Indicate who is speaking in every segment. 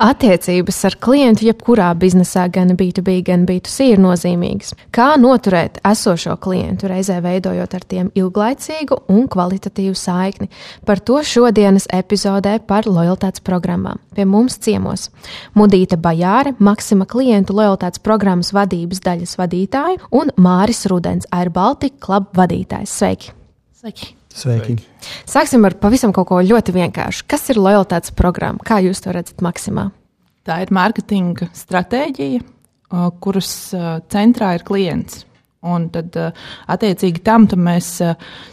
Speaker 1: Attiecības ar klientu jebkurā biznesā, gan B2B, gan B2C, ir nozīmīgas. Kā noturēt esošo klientu, reizē veidojot ar tiem ilglaicīgu un kvalitatīvu saikni? Par to šodienas epizodē par lojalitātes programmām. Pie mums ciemos Mudīta Bajāre, Maksima klientu lojalitātes programmas vadības daļas vadītāja un Māris Rudens, Air Baltica Club vadītājs. Sveiki!
Speaker 2: Sveiki!
Speaker 3: Sveiki.
Speaker 1: Sāksim ar pavisam kaut ko ļoti vienkāršu. Kas ir lojalitātes programma? Kā jūs to redzat, Maksimā?
Speaker 2: Tā ir mārketinga stratēģija, kuras centrā ir klients. Un tad, attiecīgi tam, mēs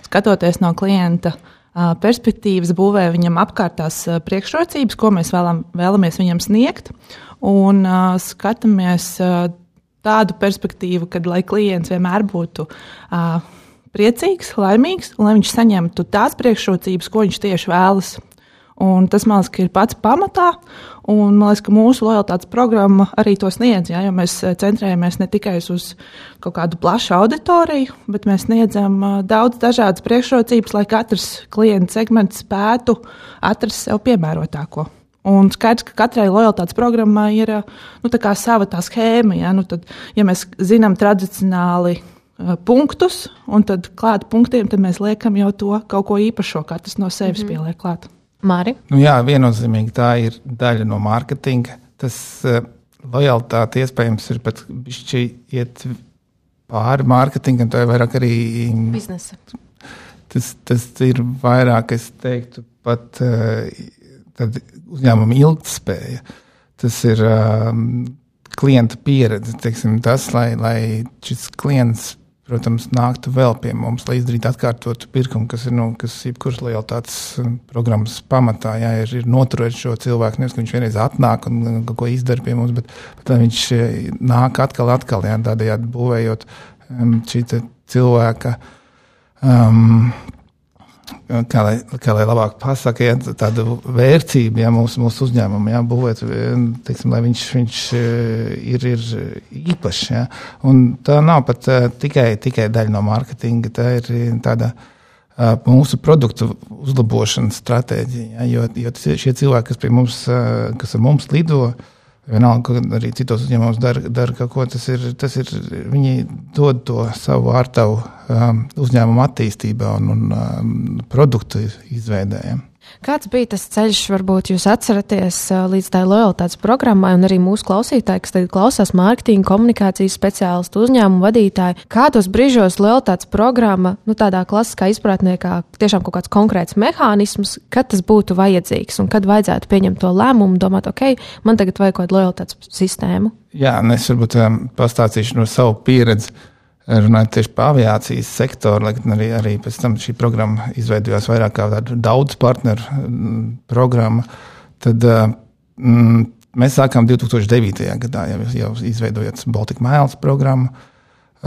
Speaker 2: skatoties no klienta perspektīvas, būvējam viņam apkārtās priekšrocības, ko mēs vēlam, vēlamies viņam sniegt, un skatāmies tādu perspektīvu, kad lai klients vienmēr būtu priecīgs, laimīgs, un lai viņš saņemtu tās priekšrocības, ko viņš tieši vēlas. Un tas, man liekas, ir pats pamatā, un man liekas, ka mūsu lojalitātes programma arī to sniedz. Ja, mēs centrējamies ne tikai uz kaut kādu plašu auditoriju, bet mēs sniedzam daudz dažādas priekšrocības, lai katrs klienta segments spētu atrast sev piemērotāko. Un skaidrs, ka katrai lojalitātes programmai ir nu, tā sava tā schēma. Ja, nu, tad, ja mēs zinām tradicionāli punktus, un tad klāt punktiem tad mēs liekam jau to kaut ko īpašo, katrs no sevis mm -hmm. pieliek klāt.
Speaker 1: Māri?
Speaker 3: Nu, jā, viennozīmīgi tā ir daļa no mārketinga. Tas uh, lojalitāte iespējams ir pat šķi iet pāri mārketingam, tā ir vairāk arī
Speaker 1: biznesa.
Speaker 3: Tas, tas ir vairāk, es teiktu, pat uh, uzņēmuma ilgspēja. Tas ir um, klienta pieredze, teiksim, tas, lai, lai šis klients protams, nāktu vēl pie mums, lai izdarītu atkārtotu pirkumu, kas ir nu, kas jebkuras lojalitātes um, programmas pamatā. Jā, ir, ir noturēt šo cilvēku. Nevis, ka viņš vienreiz atnāk un kaut ko izdara pie mums, bet, bet viņš eh, nāk atkal, atkal jā, tādējādi būvējot um, šī cilvēka. Um, kā lai, kā lai labāk pasakā, ja, tādu vērtību ja, mūsu, mūsu uzņēmumam, ja, būvēt, teiksim, lai viņš, viņš eh, ir, ir īpašs. Ja. Un tā nav pat uh, tikai, tikai daļa no mārketinga, tā ir tāda uh, mūsu produktu uzlabošanas stratēģija. Ja, jo, jo šie cilvēki, kas mums, kas ar mums lido, uh, Vienalga, arī citos uzņēmumos dara, dara kaut ko, tas ir, tas ir, viņi dod to savu ārtavu um, uzņēmumu attīstībā un, un um, produktu izveidējiem.
Speaker 1: Kāds bija tas ceļš, varbūt jūs atceraties līdz tai lojalitātes programmai, un arī mūsu klausītāji, kas tagad klausās mārketinga, komunikācijas speciālistu, uzņēmumu vadītāji, kādos brīžos lojalitātes programma, nu tādā klasiskā izpratnē, kā tiešām kaut kāds konkrēts mehānisms, kad tas būtu vajadzīgs un kad vajadzētu pieņemt to lēmumu, domāt, ok, man tagad vajag kaut kādu lojalitātes sistēmu?
Speaker 3: Jā, un es varbūt um, pastāstīšu no savu pieredzi runājot tieši par aviācijas sektoru, lai arī, arī pēc tam šī programma izveidojās vairāk kā tāda daudz partneru mm, programma, tad mm, mēs sākām 2009. gadā jau, jau izveidojot Baltic Miles programmu.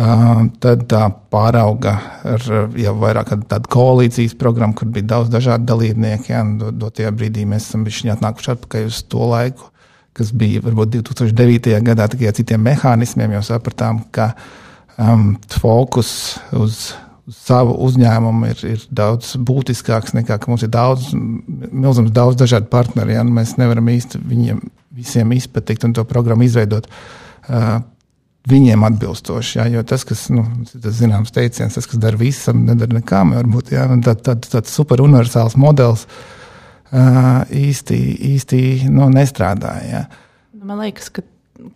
Speaker 3: Uh, tad tā pārauga ar jau vairāk tādu koalīcijas programmu, kur bija daudz dažādu dalībnieku. Ja, Dotajā brīdī mēs esam atnākuši atpakaļ uz to laiku, kas bija varbūt 2009. gadā, tikai ar citiem mehānismiem, jau sapratām, ka uh, um, fokus uz, savu uzņēmumu ir, ir daudz būtiskāks nekā mums ir daudz, milzums daudz dažādu partneru. Ja? Nu, mēs nevaram īsti viņiem visiem izpatikt un to programmu izveidot. Uh, Viņiem atbilstoši, ja, jo tas, kas nu, tas zināms teiciens, tas, kas dara visam, nedara nekām, varbūt ja, tāds tā, tā super universāls modelis uh, īsti, īsti nu, nestrādāja. Ja.
Speaker 2: Man liekas, ka,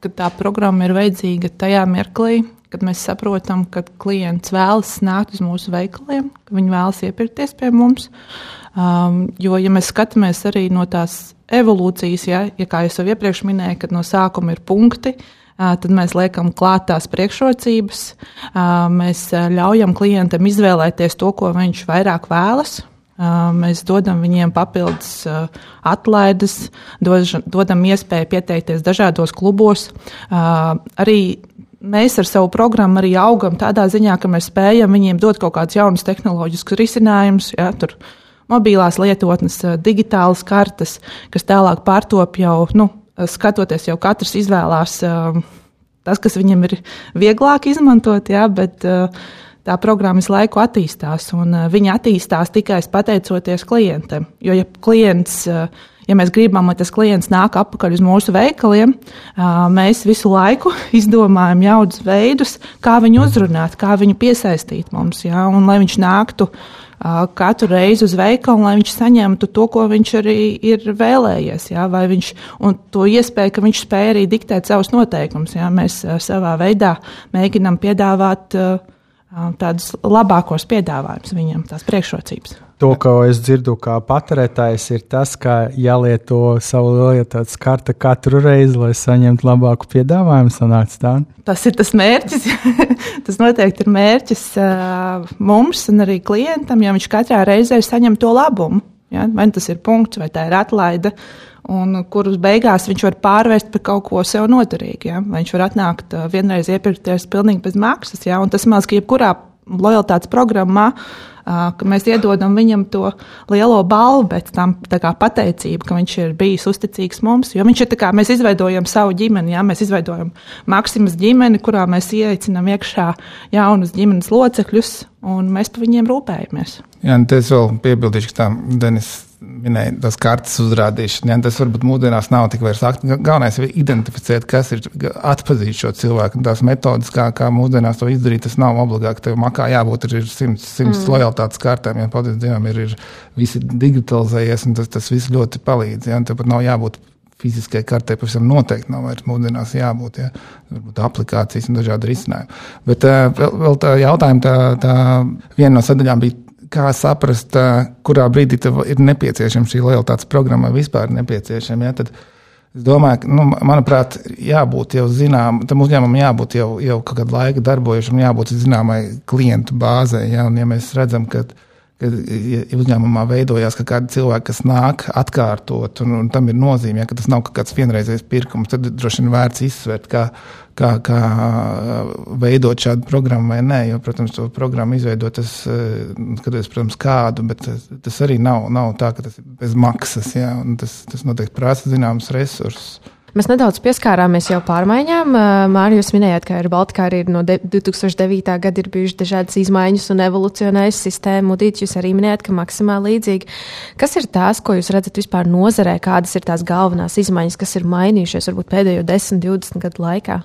Speaker 2: ka tā programma ir vajadzīga tajā mirklī, kad mēs saprotam, ka klients vēlas nākt uz mūsu veikaliem, ka viņi vēlas iepirkties pie mums. Um, jo, ja mēs skatāmies arī no tās evolūcijas, ja, ja kā jau iepriekš minēju, kad no sākuma ir punkti, uh, tad mēs liekam klāt tās priekšrocības, uh, mēs uh, ļaujam klientam izvēlēties to, ko viņš vairāk vēlas. Uh, mēs dodam viņiem papildus uh, atlaides, dodam iespēju pieteikties dažādos klubos. Arī mēs ar savu programmu arī augam tādā ziņā, ka mēs spējam viņiem dot kaut kādus jaunus tehnoloģiskus risinājumus. Ja, tur mobilās lietotnes, digitālas kartes, kas tālāk pārtop jau, nu, skatoties, jau katrs izvēlās tas, kas viņam ir vieglāk izmantot, ja, bet tā programma visu laiku attīstās, un viņa attīstās tikai pateicoties klientam. Jo, ja klients ja mēs gribam, lai tas klients nāk atpakaļ uz mūsu veikaliem, mēs visu laiku izdomājam jaunus veidus, kā viņu uzrunāt, kā viņu piesaistīt mums, ja, un lai viņš nāktu katru reizi uz veikalu, lai viņš saņemtu to, ko viņš arī ir vēlējies. Ja, vai viņš, to iespēju, ka viņš spēj arī diktēt savus noteikumus. Ja, mēs savā veidā mēģinām piedāvāt tādus labākos piedāvājumus viņam, tās priekšrocības.
Speaker 4: To, ko es dzirdu kā patērētājs, ir tas, ka jālieto savu lietas karti katru reizi, lai saņemtu labāku piedāvājumu. Sanāc,
Speaker 2: tas ir tas mērķis. tas noteikti ir mērķis uh, mums un arī klientam, ja viņš katrā reizē saņem to labumu. Ja? Vai tas ir punkts, vai tā ir atlaide, un kurus beigās viņš var pārvērst par kaut ko sev noturīgu. Ja? Vai viņš var atnākt uh, vienreiz iepirkties pilnīgi bez maksas, ja? un tas ka jebkurā lojalitātes programmā uh, ka mēs iedodam viņam to lielo balvu, bet tam pateicība, ka viņš ir bijis uzticīgs mums. Jo viņš ir kā mēs izveidojam savu ģimeni, jā, mēs izveidojam Maksimas ģimeni, kurā mēs ieaicinām iekšā jaunus ģimenes locekļus, un mēs par viņiem rūpējamies.
Speaker 3: Jā, un es vēl piebildīšu, ka tā Denis minēja tās kartes uzrādīšanu. Ja, tas varbūt mūsdienās nav tik vairs aktuāls. Galvenais ir identificēt, kas ir atpazīt šo cilvēku. Tās metodas, kā, kā mūsdienās to izdarīt, tas nav obligāti. Tev makā jābūt ir simts, simts mm. lojalitātes kartēm. Ja, paldies Dievam, ir, ir visi digitalizējies, un tas, tas viss ļoti palīdz. Ja, Tev pat nav jābūt fiziskai kartē pavisam noteikti nav vairs mūsdienās jābūt. Ja? Varbūt aplikācijas un dažādi risinājumi. Bet uh, vēl, vēl tā jautājuma, tā, tā viena no sadaļām bija kā saprast, kurā brīdī ir nepieciešama šī lojalitātes programma vispār nepieciešama. Ja, tad es domāju, ka, nu, manuprāt, jābūt jau zinām, tam uzņēmumam jābūt jau, jau kādu laiku darbojušam, jābūt zināmai klientu bāzei. Ja, un, ja mēs redzam, ka ka ja uzņēmumā veidojās ka kādi cilvēki, kas nāk atkārtot, un, un tam ir nozīme, ja, ka tas nav kāds vienreizējs pirkums, tad droši vien vērts izsvērt, kā, kā, kā veidot šādu programmu vai nē. Jo, protams, to programmu izveidot, tas, skatoties, protams, kādu, bet tas, arī nav, nav tā, ka tas ir bez maksas. Ja, tas, tas noteikti prasa zināmas resursus.
Speaker 1: Mēs nedaudz pieskārāmies jau pārmaiņām. Mārija, jūs minējāt, ka ar Baltkā arī no 2009. gada ir bijušas dažādas izmaiņas un evolucionējusi sistēma. Mudīt, jūs arī minējāt, ka maksimāli līdzīgi. Kas ir tās, ko jūs redzat vispār nozarē, kādas ir tās galvenās izmaiņas, kas ir mainījušies varbūt pēdējo 10, 20 gadu laikā?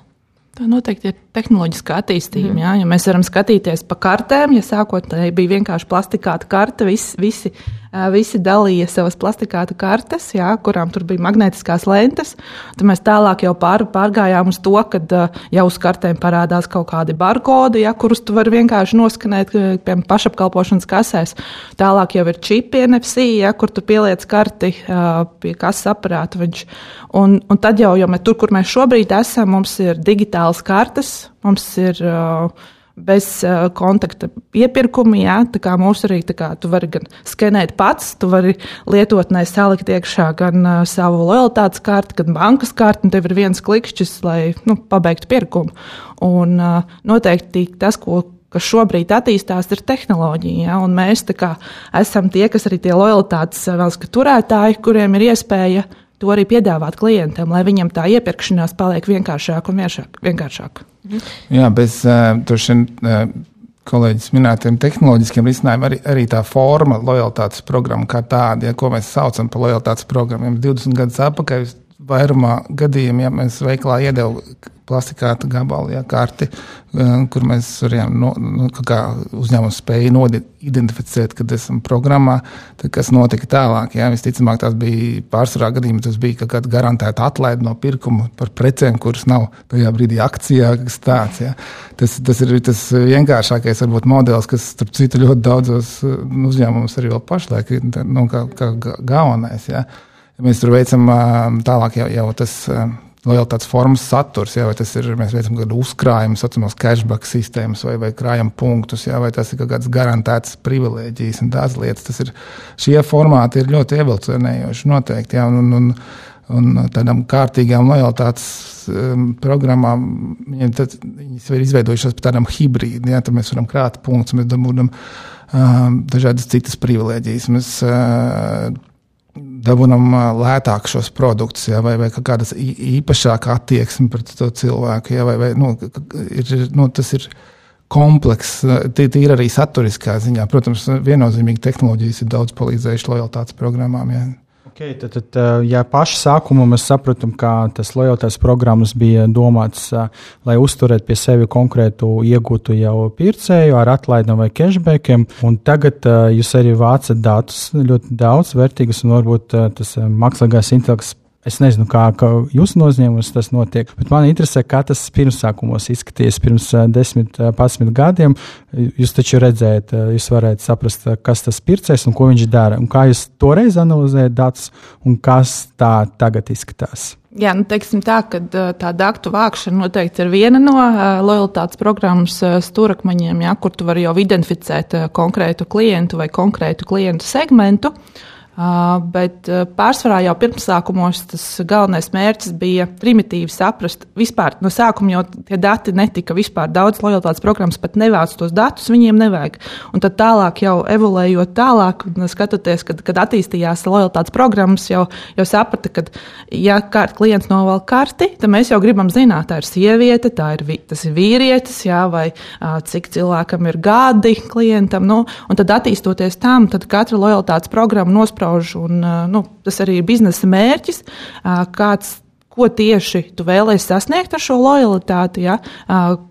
Speaker 2: Tā noteikti ir tehnoloģiska attīstība. Mm. Jā, ja mēs varam skatīties pa kartēm, ja sākotnēji bija vienkārši plastikāta karte, vis, visi, visi dalīja savas plastikāta kartes, jā, kurām tur bija magnētiskās lentes. Tad mēs tālāk jau pār, pārgājām uz to, ka jau uz kartēm parādās kaut kādi barkodi, jā, kurus tu vari vienkārši noskanēt, piemēram, pašapkalpošanas kasēs. Tālāk jau ir čipi NFC, jā, kur tu pieliec karti pie kases aparāta. Viņš, un, un tad jau, jo mēs tur, kur mēs šobrīd esam, mums ir digitālas kartes, mums ir uh, bez uh, kontakta iepirkumi. Jā, tā kā mūsu arī tā kā tu vari gan skenēt pats, tu vari lietotnē salikt iekšā gan uh, savu lojalitātes karti, gan bankas karti, un tev ir viens klikšķis, lai nu, pabeigtu pirkumu. Un uh, noteikti tas, ko kas šobrīd attīstās, ir tehnoloģija. Ja? Mēs kā, esam tie, kas arī tie lojalitātes valsts turētāji, kuriem ir iespēja to arī piedāvāt klientam, lai viņam tā iepirkšanās paliek vienkāršāka un vienkāršāka.
Speaker 3: Mhm. Jā, bez uh, kolēģis minētiem tehnoloģiskiem risinājumiem, arī, arī tā forma, lojalitātes programma kā tāda, ja, ko mēs saucam par lojalitātes programmiem. 20 gadus atpakaļ vairumā gadījumā, ja mēs veiklā iedevām plastikāta gabalu, ja, karti, eh, kur mēs varējām, no, nu, kā uzņēmums spēja identificēt, kad esam programmā, tad kas notika tālāk. Ja. Visticamāk, tas bija pārsvarā gadījumā, tas bija kaut kāda garantēta atlaide no pirkuma par precēm, kuras nav tajā brīdī akcijā, kas tāds. Ja. Tas, tas ir tas vienkāršākais varbūt modelis, kas, starp citu, ļoti daudzos eh, uzņēmumos arī vēl pašlaik ir nu, kā, kā galvenais. Ja. Mēs tur veicam tālāk jau, jau tas lojalitātes formas saturs, jā, vai tas ir, mēs veicam kādu uzkrājumu, saucamos cashback sistēmas, vai, vai krājam punktus, jā, vai tas ir kaut kāds garantēts privilēģijas un tās lietas. Tas ir, šie formāti ir ļoti evolucionējoši noteikti, jā, un, un, un tādām kārtīgām lojalitātes um, programmām, viņiem tad, ir izveidojušās par tādām hibrīdiem. Ja, tad mēs varam krāt punktus, mēs dabūjam um, dažādas citas privilēģijas. Mēs, uh, dabūjam lētāk šos produktus, ja, vai, vai kādas īpašāka attieksme pret to cilvēku. Ja, vai, vai, nu, ir, nu, tas ir komplekss, tīri arī saturiskā ziņā. Protams, viennozīmīgi tehnoloģijas ir daudz palīdzējušas lojalitātes programmām. Ja.
Speaker 4: Okay, tad, tad, ja pašā sākumā mēs sapratām, ka tas lojalitātes programmas bija domāts, lai uzturētu pie sevis konkrētu iegūtu jau pircēju ar atlaidām vai cashbackiem, un tagad jūs arī vācat datus ļoti daudz vērtīgus, un varbūt tas mākslīgais intelekts Es nezinu, kā, kā jūsu uzņēmumos tas notiek, bet man interesē, kā tas pirmsākumos izskatījās pirms 10, 11 gadiem. Jūs taču redzējāt, jūs varētu saprast, kas tas pircējs un ko viņš dara. Un kā jūs toreiz analizējat datus un kas tā tagad izskatās?
Speaker 2: Jā, nu, teiksim tā, ka tā datu vākšana noteikti ir viena no lojalitātes programmas stūrakmeņiem, jā, kur tu vari jau identificēt konkrētu klientu vai konkrētu klientu segmentu. Uh, bet pārsvarā jau pirmsākumos tas galvenais mērķis bija primitīvi saprast, vispār no sākuma jau tie dati netika vispār daudz lojalitātes programmas, pat nevāc tos datus, viņiem nevajag. Un tad tālāk, jau evolējot tālāk, skatoties, kad, kad attīstījās lojalitātes programmas, jau, jau saprata, ka, ja kārt klients novelk karti, tad mēs jau gribam zināt, tā ir sieviete, tā ir, tas ir vīrietis, jā, vai cik cilvēkam ir gadi klientam. Nu, un tad attīstoties tam, tad katra lojalitātes programma nosprauž jāuzrauž. Un, nu, tas arī ir biznesa mērķis, kāds ko tieši tu vēlēsies sasniegt ar šo lojalitāti, ja?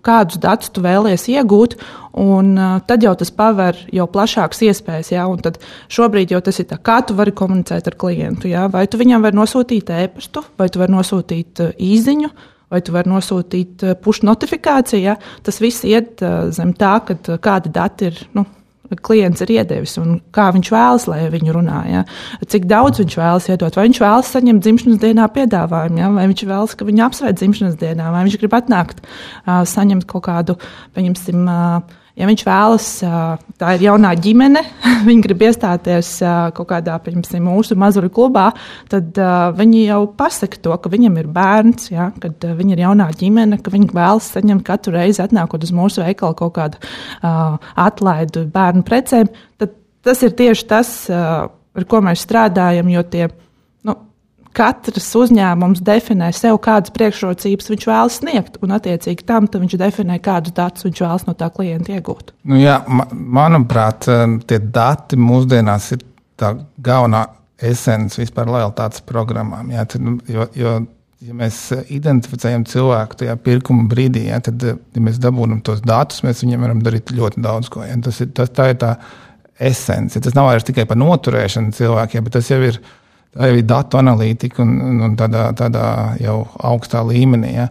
Speaker 2: kādus datus tu vēlēsies iegūt. Un tad jau tas paver jau plašākas iespējas. Ja? Un tad šobrīd jau tas ir tā, kā tu vari komunicēt ar klientu. Ja? Vai tu viņam vari nosūtīt e-pastu, vai tu vari nosūtīt īziņu. Vai tu vari nosūtīt push notifikāciju? Ja? Tas viss iet zem tā, kādi dati ir nu, klients ir iedevis un kā viņš vēlas, lai viņu runā. Ja? Cik daudz viņš vēlas iedot, vai viņš vēlas saņemt dzimšanas dienā piedāvājumu, ja? vai viņš vēlas, ka viņu apsveic dzimšanas dienā, vai viņš grib atnākt, saņemt kaut kādu, pieņemsim, ja viņš vēlas, tā ir jaunā ģimene, viņi grib iestāties kaut kādā, piemēram, mūsu mazuļu klubā, tad viņi jau pasaka to, ka viņam ir bērns, ja, kad viņi ir jaunā ģimene, ka viņi vēlas saņemt katru reizi atnākot uz mūsu veikalu kaut kādu atlaidu bērnu precēm. Tad tas ir tieši tas, ar ko mēs strādājam, jo tie katrs uzņēmums definē sev, kādas priekšrocības viņš vēlas sniegt, un attiecīgi tam viņš definē, kādus datus viņš vēlas no tā klienta iegūt.
Speaker 3: Nu, jā, manuprāt, eh, tie dati mūsdienās ir tā galvenā esence vispār lojalitātes programmām. Jā, tad, nu, jo, jo, ja mēs identificējam cilvēku tajā pirkuma brīdī, jā, tad, ja mēs dabūjam tos datus, mēs viņiem varam darīt ļoti daudz ko. Jā. Tas ir, tas, tā ir tā esence. Tas nav vairs tikai par noturēšanu cilvēkiem, bet tas jau ir Tā jau ir datu analītika un, un, un tādā, tādā jau augstā līmenī. Ja.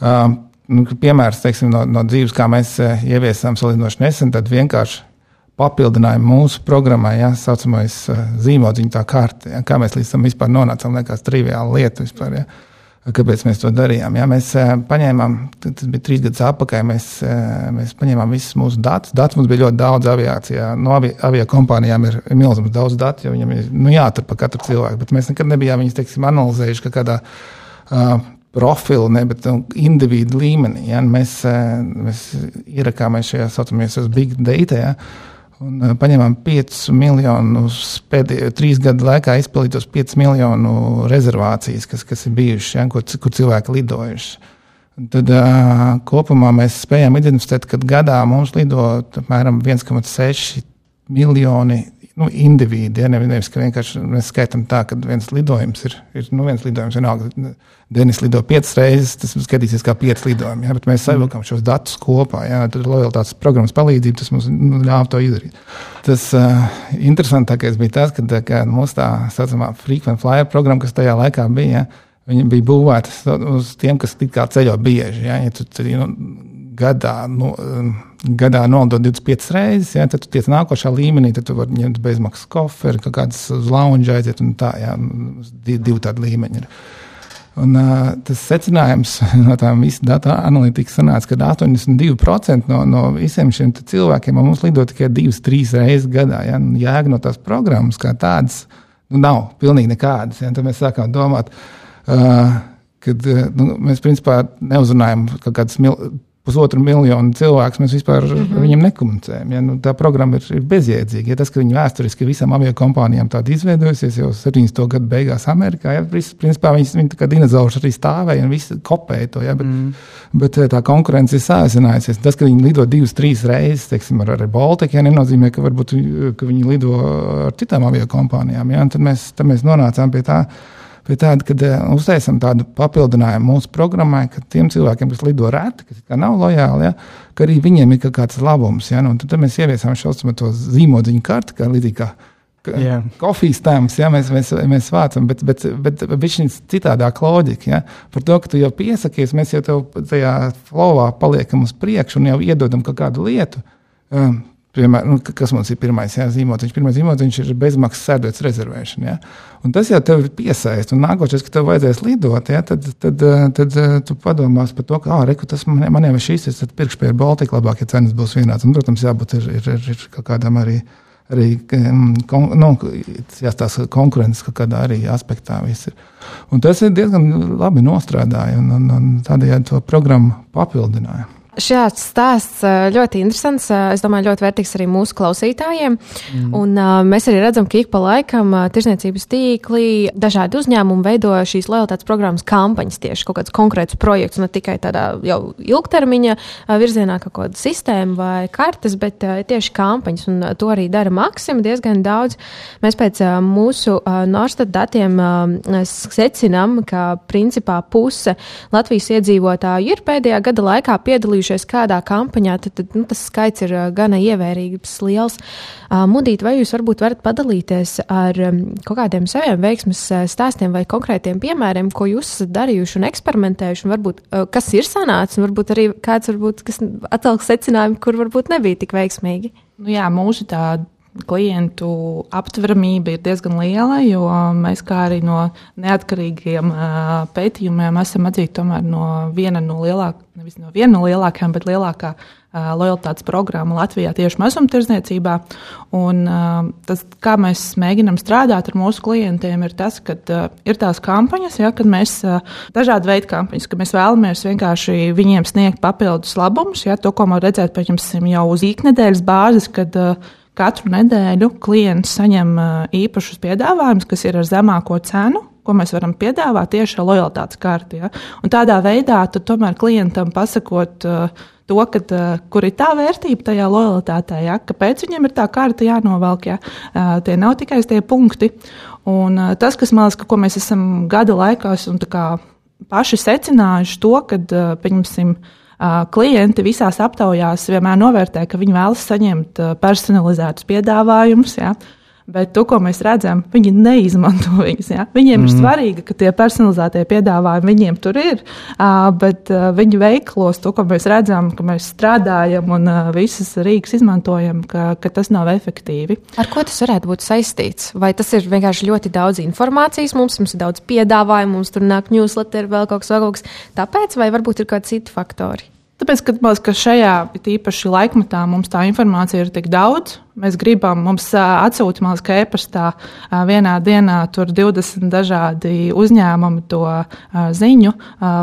Speaker 3: Uh, nu, piemērs teiksim, no, no dzīves, kā mēs ieviesām salīdzinoši nesen, tad vienkārši papildinājumu mūsu programmai, ja tā saucamais zīmodziņu tā kārta, ja, kā mēs līdz tam vispār nonācām, liekas, triviāla lieta vispār. Ja. Kāpēc mēs to darījām? Ja, mēs uh, paņēmām, tas bija trīs gadus atpakaļ, mēs, uh, mēs paņēmām visus mūsu datus. Datu mums bija ļoti daudz aviācijā. No avi, avio kompānijām ir milzīgs daudz datu, jo viņam ir nu, jātur par katru cilvēku. Bet mēs nekad nebijām viņus teiksim, analizējuši kā kādā uh, profilu, ne, bet nu, individu līmenī. Ja, mēs, uh, mēs ierakāmies šajā saucamajos big data. Ja, Un, uh, paņēmām 5 miljonus pēdējo trīs gadu laikā izpildītos 5 miljonu rezervācijas, kas, kas ir bijušas, ja, kur, kur cilvēki lidojuši. Tad uh, kopumā mēs spējām identificēt, ka gadā mums lido apmēram 1,6 miljoni nu, indivīdi. Ja, nevis, vienkārši mēs skaitām tā, ka viens lidojums ir, ir nu, viens lidojums, vienalga, Denis lido piecas reizes, tas skatīsies kā pieci lidojumi. Ja, bet mēs savilkam šos datus kopā. Ja, tad lojalitātes programmas palīdzība tas mums nu, ļāva to izdarīt. Tas uh, interesantākais bija tas, ka, ka mūsu tā saucamā frequent flyer programma, kas tajā laikā bija, ja, viņi bija būvēti uz tiem, kas ceļo bieži. Ja, ja tu, nu, gadā. Nu, gadā nodod 25 reizes, ja, tad tu tiec nākošā līmenī, tad tu vari ņemt bezmaksas koferi, kaut kādas uz lounge aiziet un tā, jā, divi, divi tādi līmeņi ir. Un, uh, tas secinājums no tām visām datu analītikas sanāca, ka 82% no, no visiem šiem cilvēkiem mums lido tikai divas, trīs reizes gadā. Ja? Jēga no tās programmas kā tādas nu, nav pilnīgi nekādas. Ja? Tad mēs sākām domāt, uh, kad uh, nu, mēs principā neuzrunājam kaut kādas pusotru miljonu cilvēku, mēs vispār mm -hmm. viņam nekomunicējam. Ja? Nu, tā programma ir, ir bezjēdzīga. Ja tas, ka viņi vēsturiski visām aviokompānijām tāda izveidojusies jau 70. gadu beigās Amerikā, ja? principā viņas viņi kā dinozauri arī stāvēja un visi kopēja to. Ja? Bet, mm. bet tā konkurence ir sāsinājusies. Tas, ka viņi lido divas, trīs reizes, teiksim, ar, ar Baltiku, ja? nenozīmē, ka, varbūt, ka viņi lido ar citām aviokompānijām. Ja? Tad mēs, tad mēs nonācām pie tā pie tāda, kad uh, uztaisām tādu papildinājumu mūsu programmai, ka tiem cilvēkiem, kas lido reti, kas nav lojāli, ja, ka arī viņiem ir kāds labums. Ja, nu, tad mēs ieviesām šo zīmodziņu karti, kā līdzīgi kā Yeah. Kofijas tēmas, ja mēs, mēs, mēs vācam, bet, bet, bet, bet viņš ir citādāk loģika. Ja? Par to, ka tu jau piesakies, mēs jau tajā flowā paliekam uz priekšu un jau iedodam kādu lietu. Um, Piemēram, nu, kas mums ir pirmais zīmotiņš? Pirmais zīmotiņš ir bezmaksas sēdētas rezervēšana. Jā. Un tas jau tev ir piesaistīts. Un nākošais, kad tev vajadzēs lidot, jā, tad, tad, tad, tad tu padomās par to, ka, ah, reku, tas man, man jau ir šīs, tad pirkšpēja ir Baltika labāk, ja cenas būs vienādas. Un, protams, jābūt ir, ir, ir, ir kaut kādam arī. Arī kon, nu, jāstāsta konkurences kaut kādā arī aspektā. Un tas ir diezgan labi nostrādāja un, un, un tādējādi to programmu papildināja.
Speaker 1: Šāds stāsts ļoti interesants. Es domāju, ļoti vērtīgs arī mūsu klausītājiem. Mm. Un, uh, mēs arī redzam, ka ik pa laikam tirsniecības tīkli, dažādi uzņēmumi veido šīs lojalitātes programmas kampaņas tieši kaut kādus konkrētus projektus, ne tikai tādā jau ilgtermiņa virzienā, kaut kāda sistēma vai kartes, bet tieši kampaņas. Un to arī dara Maksima diezgan daudz. Mēs pēc mūsu Norstat datiem secinām, ka principā puse Latvijas iedzīvotāju ir pēdējā gada laikā piedalījušies piedalījušies kādā kampaņā, tad, tad nu, tas skaits ir gana ievērīgs, liels. Mudīt, vai jūs varbūt varat padalīties ar kaut kādiem saviem veiksmes stāstiem vai konkrētiem piemēriem, ko jūs esat darījuši un eksperimentējuši, un varbūt kas ir sanācis, un varbūt arī kāds varbūt, kas atvelk secinājumi, kur varbūt nebija tik veiksmīgi?
Speaker 2: Nu jā, mūsu tāda klientu aptveramība ir diezgan liela, jo mēs kā arī no neatkarīgiem pētījumiem esam atzīti no viena no lielākajām, nevis no viena no lielākajām, bet lielākā lojalitātes programma Latvijā tieši mazumtirdzniecībā. Un, tas, kā mēs mēģinām strādāt ar mūsu klientiem, ir tas, ka ir tās kampaņas, ja, kad mēs dažādi veidi kampaņas, ka mēs vēlamies vienkārši viņiem sniegt papildus labumus, ja, to, ko man redzēt, pieņemsim, jau uz iknedēļas bāzes, kad Katru nedēļu klients saņem īpašus piedāvājumus, kas ir ar zemāko cenu, ko mēs varam piedāvāt tieši ar lojalitātes karti. Ja? Un tādā veidā tomēr klientam pasakot uh, to, kad, uh, kur ir tā vērtība tajā lojalitātē, ja? kāpēc viņam ir tā karta jānovelk. Ja? Uh, tie nav tikai tie punkti. Un uh, tas, kas man liekas, ka, ko mēs esam gada laikā paši secinājuši, to, kad, uh, pieņemsim, uh, klienti visās aptaujās vienmēr novērtē, ka viņi vēlas saņemt personalizētus piedāvājumus. Ja? Bet to, ko mēs redzam, viņi neizmanto viņus. Ja? Viņiem mm. ir mhm. svarīgi, ka tie personalizētie piedāvājumi viņiem tur ir, bet viņu veiklos, to, ko mēs redzam, ka mēs strādājam un visas rīks izmantojam, ka, ka tas nav efektīvi.
Speaker 1: Ar ko tas varētu būt saistīts? Vai tas ir vienkārši ļoti daudz informācijas, mums, mums ir daudz piedāvājumu, mums tur nāk newsletter, vēl kaut kas, vēl kaut kas. Tāpēc, vai varbūt ir kādi citi faktori?
Speaker 2: Tāpēc, kad, ka šajā īpaši laikmatā mums tā informācija ir tik daudz, Mēs gribam, mums atsūta man liekas, e-pastā vienā dienā tur 20 dažādi uzņēmumi to ziņu,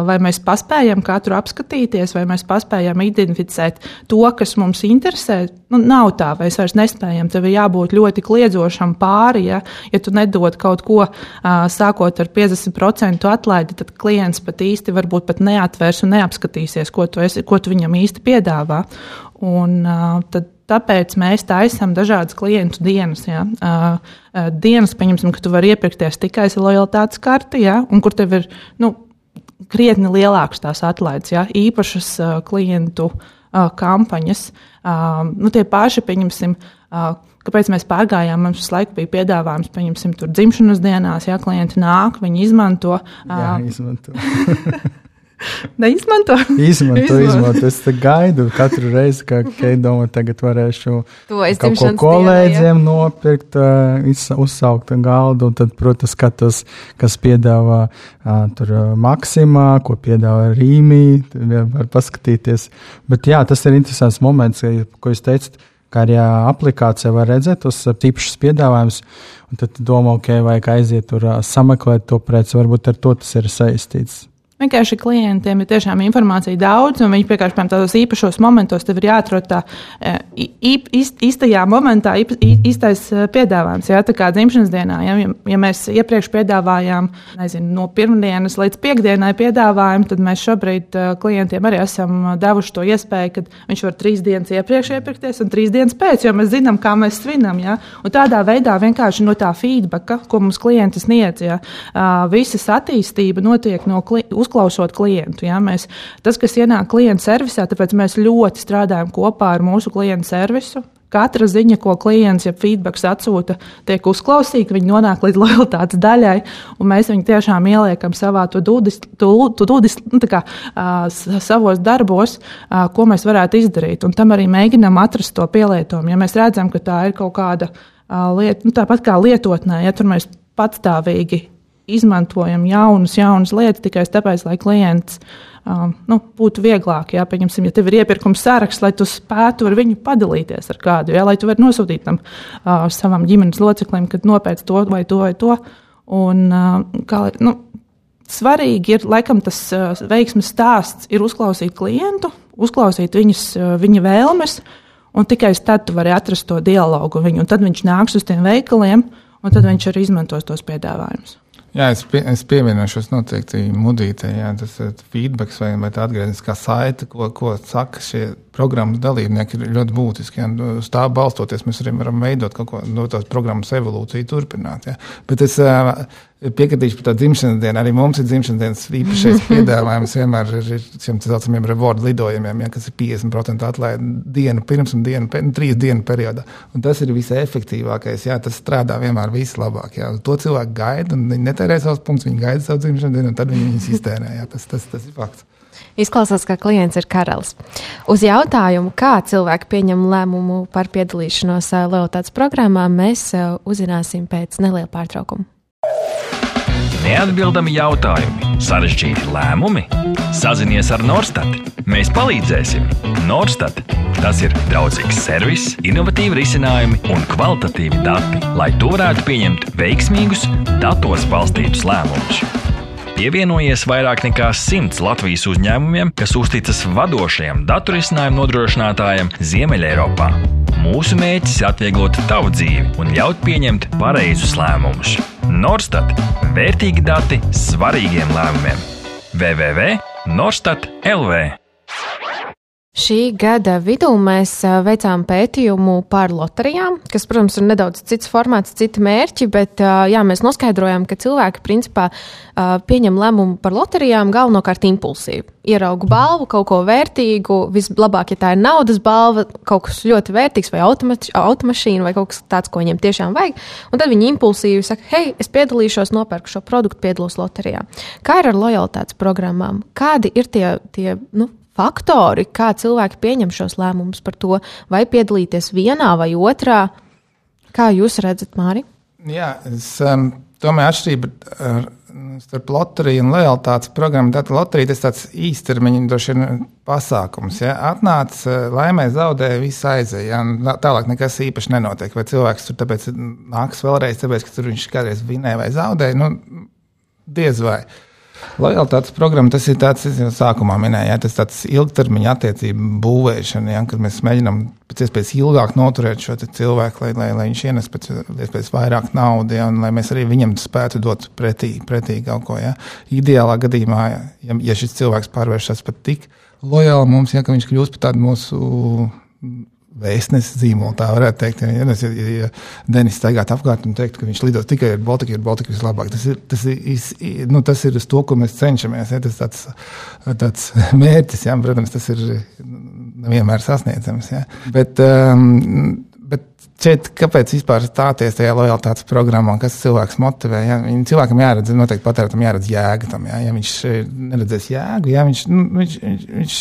Speaker 2: vai mēs paspējam katru apskatīties, vai mēs paspējam identificēt to, kas mums interesē. Nu, nav tā, es vairs nespējam. Tev ir jābūt ļoti kliedzošam pāri. Ja, ja tu nedod kaut ko sākot ar 50% atlaidi, tad klients pat īsti varbūt pat neatvērs un neapskatīsies, ko tu, esi, ko tu viņam īsti piedāvā. Un, tad Tāpēc mēs taisām dažādas klientu dienas. Ja? Uh, uh, dienas, pieņemsim, ka tu vari iepirkties tikai ar lojalitātes karti, ja? un kur tev ir nu, krietni lielākas tās atlaides, ja? īpašas uh, klientu uh, kampaņas. Uh, nu, tie paši, pieņemsim, uh, kāpēc mēs pārgājām, mums visu laiku bija piedāvājums, pieņemsim, tur dzimšanas dienās, ja klienti nāk, viņi izmanto.
Speaker 4: Uh, Jā, izmanto.
Speaker 2: Neizmanto.
Speaker 4: Izmanto, izmanto. Es gaidu katru reizi, kad Keidoma tagad varēšu kaut ko kolēģiem dienā, nopirkt, uh, uzsaukt galdu. Un tad, protams, skatos, kas piedāvā uh, tur uh, Maksimā, ko piedāvā Rīmī. Var paskatīties. Bet jā, tas ir interesants moments, ko jūs teicat kā arī aplikācijā var redzēt tos īpašus piedāvājumus. Tad domā, ok, vajag aiziet tur sameklēt to preci, varbūt ar to tas ir saistīts.
Speaker 2: Vienkārši klientiem ir tiešām informācija daudz, un viņi vienkārši piemēram tādos īpašos momentos ir jāatrod tā īstajā momentā īstais piedāvājums. Jā, tā kā dzimšanas dienā, ja, ja mēs iepriekš piedāvājām, nezinu, no pirmdienas līdz piekdienai piedāvājumu, tad mēs šobrīd klientiem arī esam devuši to iespēju, ka viņš var trīs dienas iepriekš iepirkties un trīs dienas pēc, jo mēs zinām, kā mēs svinam. Ja? Un tādā veidā vienkārši no tā feedbacka, ko mums klienti sniedz, ja, visas attīstība notiek no klienta uzklausot klientu. Ja? Mēs, tas, kas ienāk klienta servisā, tāpēc mēs ļoti strādājam kopā ar mūsu klientu servisu. Katra ziņa, ko klients, ja feedbacks atsūta, tiek uzklausīta, viņi nonāk līdz lojalitātes daļai, un mēs viņu tiešām ieliekam savā dūdis, dūdis, nu, kā, uh, savos darbos, uh, ko mēs varētu izdarīt. Un tam arī mēģinām atrast to pielietojumu. Ja mēs redzam, ka tā ir kaut kāda uh, lieta, nu, tāpat kā lietotnē, ja tur mēs patstāvīgi izmantojam jaunas, jaunas lietas tikai tāpēc, lai klients um, nu, būtu vieglāk. Jā, pieņemsim, ja tev ir iepirkums saraksts, lai tu spētu ar viņu padalīties ar kādu, jā, lai tu varētu nosūtīt tam uh, savam ģimenes loceklim, kad nopēc to vai to vai to. Un, uh, kā, nu, svarīgi ir laikam tas uh, veiksmes stāsts, ir uzklausīt klientu, uzklausīt viņas, uh, viņa vēlmes. Un tikai tad tu vari atrast to dialogu viņu. Tad viņš nāks uz tiem veikaliem, un tad viņš arī izmantos tos piedāvājumus.
Speaker 3: Jā, es, pie, es pievienošos noteikti mudītē, jā, tas ir feedback vai, vai tā atgriezniskā saite, ko, ko saka šie programmas dalībnieki, ir ļoti būtiski. Jā. Uz tā balstoties mēs arī varam veidot kaut ko no tās programmas evolūciju, turpināt. Jā. Bet es piekritīšu par tā dzimšanas dienu. Arī mums ir dzimšanas dienas īpašais piedāvājums vienmēr ir šiem tā saucamiem rewardu lidojumiem, ja, kas ir 50% atlaide dienu pirms un dienu, nu, trīs dienu periodā. Un tas ir visefektīvākais, jā, tas strādā vienmēr vislabāk. Jā. To cilvēku gaida, un viņi netērē savus punktus, viņi gaida savu dzimšanas dienu, un tad viņi viņus iztērē. Jā. Tas, tas, tas ir fakts.
Speaker 1: Izklausās, ka klients ir karalis. Uz jautājumu, kā cilvēki pieņem lēmumu par piedalīšanos eh, lojalitātes programmā, mēs eh, uzzināsim pēc neliela pārtraukuma.
Speaker 5: Neatbildami jautājumi, sarežģīti lēmumi. Sazinies ar Norstat. Mēs palīdzēsim. Norstat. Tas ir draudzīgs servis, innovatīvi risinājumi un kvalitatīvi dati, lai tu varētu pieņemt veiksmīgus, datos balstītus lēmumus. Pievienojies vairāk nekā simts Latvijas uzņēmumiem, kas uzticas vadošajam datorisinājumu nodrošinātājam Ziemeļeiropā. Mūsu mērķis ir atvieglot tavu dzīvi un ļaut pieņemt pareizus lēmumus. Norstat - vērtīgi dati svarīgiem lēmumiem. www.norstat LV
Speaker 1: Šī gada vidū mēs veicām pētījumu par loterijām, kas, protams, ir nedaudz cits formāts, citi mērķi, bet jā, mēs noskaidrojām, ka cilvēki principā pieņem lēmumu par loterijām galvenokārt impulsīvi. Ieraugu balvu, kaut ko vērtīgu, vislabāk, ja tā ir naudas balva, kaut kas ļoti vērtīgs, vai automaš automašīna, vai kaut kas tāds, ko viņiem tiešām vajag. Un tad viņi impulsīvi saka, hei, es piedalīšos, nopērku šo produktu, piedalos loterijā. Kā ir ar lojalitātes programmām? Kādi ir tie, tie nu, faktori, kā cilvēki pieņem šos lēmumus par to, vai piedalīties vienā vai otrā. Kā jūs redzat, Māri?
Speaker 3: Jā, es um, domāju, atšķirība ar, starp loteriju un lojalitātes programmu. Tātad loterija tas tāds īstermiņa droši vien pasākums. Ja? Atnāc, laimē, zaudē, viss aizēja. Ja? Tālāk nekas īpaši nenotiek. Vai cilvēks tur tāpēc nāks vēlreiz, tāpēc, ka tur viņš kādreiz vinēja vai zaudēja? Nu, diez vai. Uh, Lojaltātes programma tas ir tāds, es jau sākumā minēju, ja, tas tāds ilgtermiņa attiecību būvēšana, ja, kad mēs mēģinām pēc iespējas ilgāk noturēt šo cilvēku, lai, lai, lai viņš ienes pēc iespējas vairāk naudas, ja, un lai mēs arī viņam spētu dot pretī, pretī kaut ko. Ja. Ideālā gadījumā, ja, ja šis cilvēks pārvēršas pat tik lojāli mums, ja, viņš kļūst par tādu mūsu vēstneses zīmolu, tā varētu teikt. Ja, ja, ja, ja Denis staigātu apkārt un teiktu, ka viņš lido tikai ar Baltiku, ir Baltika vislabāk. Tas ir, tas ir, nu, tas ir uz to, ko mēs cenšamies. Ja, tas ir tāds, tāds mērķis, ja, protams, tas ir vienmēr sasniedzams. Ja. Bet, um, Šeit, kāpēc vispār stāties tajā lojalitātes programmā, kas cilvēks motivē? Ja? Cilvēkam jāredz, noteikti patērētam jāredz jēga tam. Ja, ja viņš eh, neredzēs jēgu, ja viņš, nu, viņš, viņš,